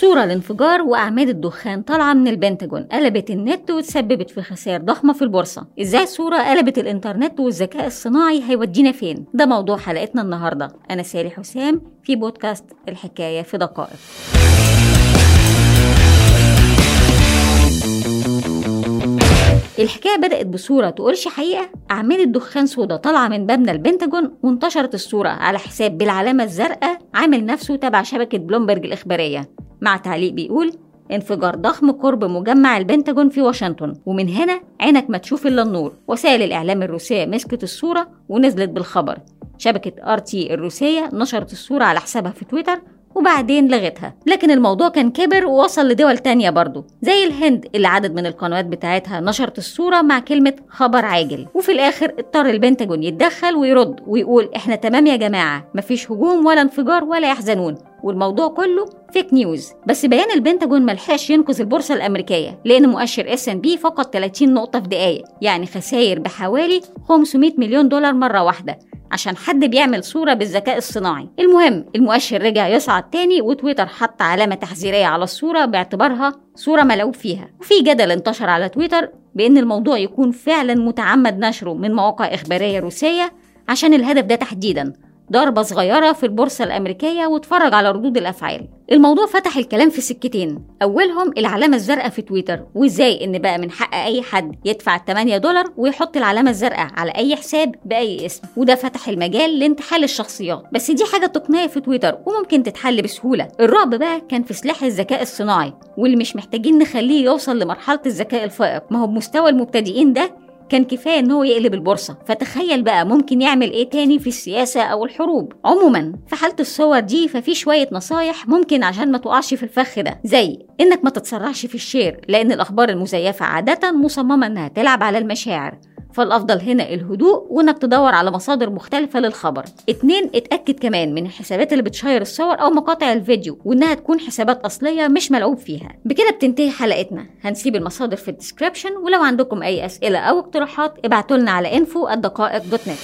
صورة لانفجار وأعمال الدخان طالعة من البنتاجون. قلبت النت وتسببت في خسائر ضخمة في البورصة. إزاي صورة قلبت الإنترنت والذكاء الصناعي هيودينا فين؟ ده موضوع حلقتنا النهاردة. أنا سالي حسام في بودكاست الحكاية في دقائق. الحكاية بدأت بصورة تقولش حقيقة. أعمال الدخان سودا طالعة من مبنى البنتاجون وانتشرت الصورة على حساب بالعلامة الزرقاء عامل نفسه تبع شبكة بلومبرج الإخبارية. مع تعليق بيقول انفجار ضخم قرب مجمع البنتاجون في واشنطن ومن هنا عينك ما تشوف إلا النور. وسائل الإعلام الروسية مسكت الصورة ونزلت بالخبر. شبكة RT الروسية نشرت الصورة على حسابها في تويتر وبعدين لغتها. لكن الموضوع كان كبر ووصل لدول تانية برضه زي الهند اللي عدد من القنوات بتاعتها نشرت الصورة مع كلمة خبر عاجل. وفي الآخر اضطر البنتاجون يتدخل ويرد ويقول إحنا تمام يا جماعة مفيش هجوم ولا انفجار ولا يحزنون. والموضوع كله fake news بس بيان البنتاجون ملحقش ينقذ البورصة الأمريكية لأن مؤشر S&P فقد 30 نقطة في دقائق يعني خسائر بحوالي 500 مليون دولار مرة واحدة عشان حد بيعمل صورة بالذكاء الصناعي. المهم المؤشر رجع يصعد تاني وتويتر حط علامة تحذيرية على الصورة باعتبارها صورة ملعوب فيها. وفي جدل انتشر على تويتر بأن الموضوع يكون فعلا متعمد نشره من مواقع إخبارية روسية عشان الهدف ده تحديدا. ضربة صغيرة في البورصة الأمريكية واتفرج على ردود الأفعال. الموضوع فتح الكلام في سكتين. أولهم العلامة الزرقاء في تويتر وإزاي إن بقى من حق أي حد يدفع 8 دولار ويحط العلامة الزرقاء على أي حساب بأي اسم. وده فتح المجال لانتحال الشخصيات. بس دي حاجة تقنية في تويتر وممكن تتحل بسهولة. الرعب بقى كان في سلاح الذكاء الصناعي واللي مش محتاجين نخليه يوصل لمرحلة الذكاء الفائق. ما هو بمستوى المبتدئين ده كان كفاية إن هو يقلب البورصة. فتخيل بقى ممكن يعمل إيه تاني في السياسة أو الحروب. عموما في حالة الصور دي ففي شوية نصايح ممكن عشان ما تقعش في الفخ ده. زي إنك ما تتسرعش في الشير لأن الأخبار المزيفة عادة مصممة إنها تلعب على المشاعر. فالأفضل هنا الهدوء وإنك تدور على مصادر مختلفة للخبر. اتنين اتأكد كمان من الحسابات اللي بتشير الصور أو مقاطع الفيديو وإنها تكون حسابات أصلية مش ملعوب فيها. بكده بتنتهي حلقتنا. هنسيب المصادر في الديسكريبشن ولو عندكم أي أسئلة أو اقتراحات ابعتولنا على info الدقائق دوت نت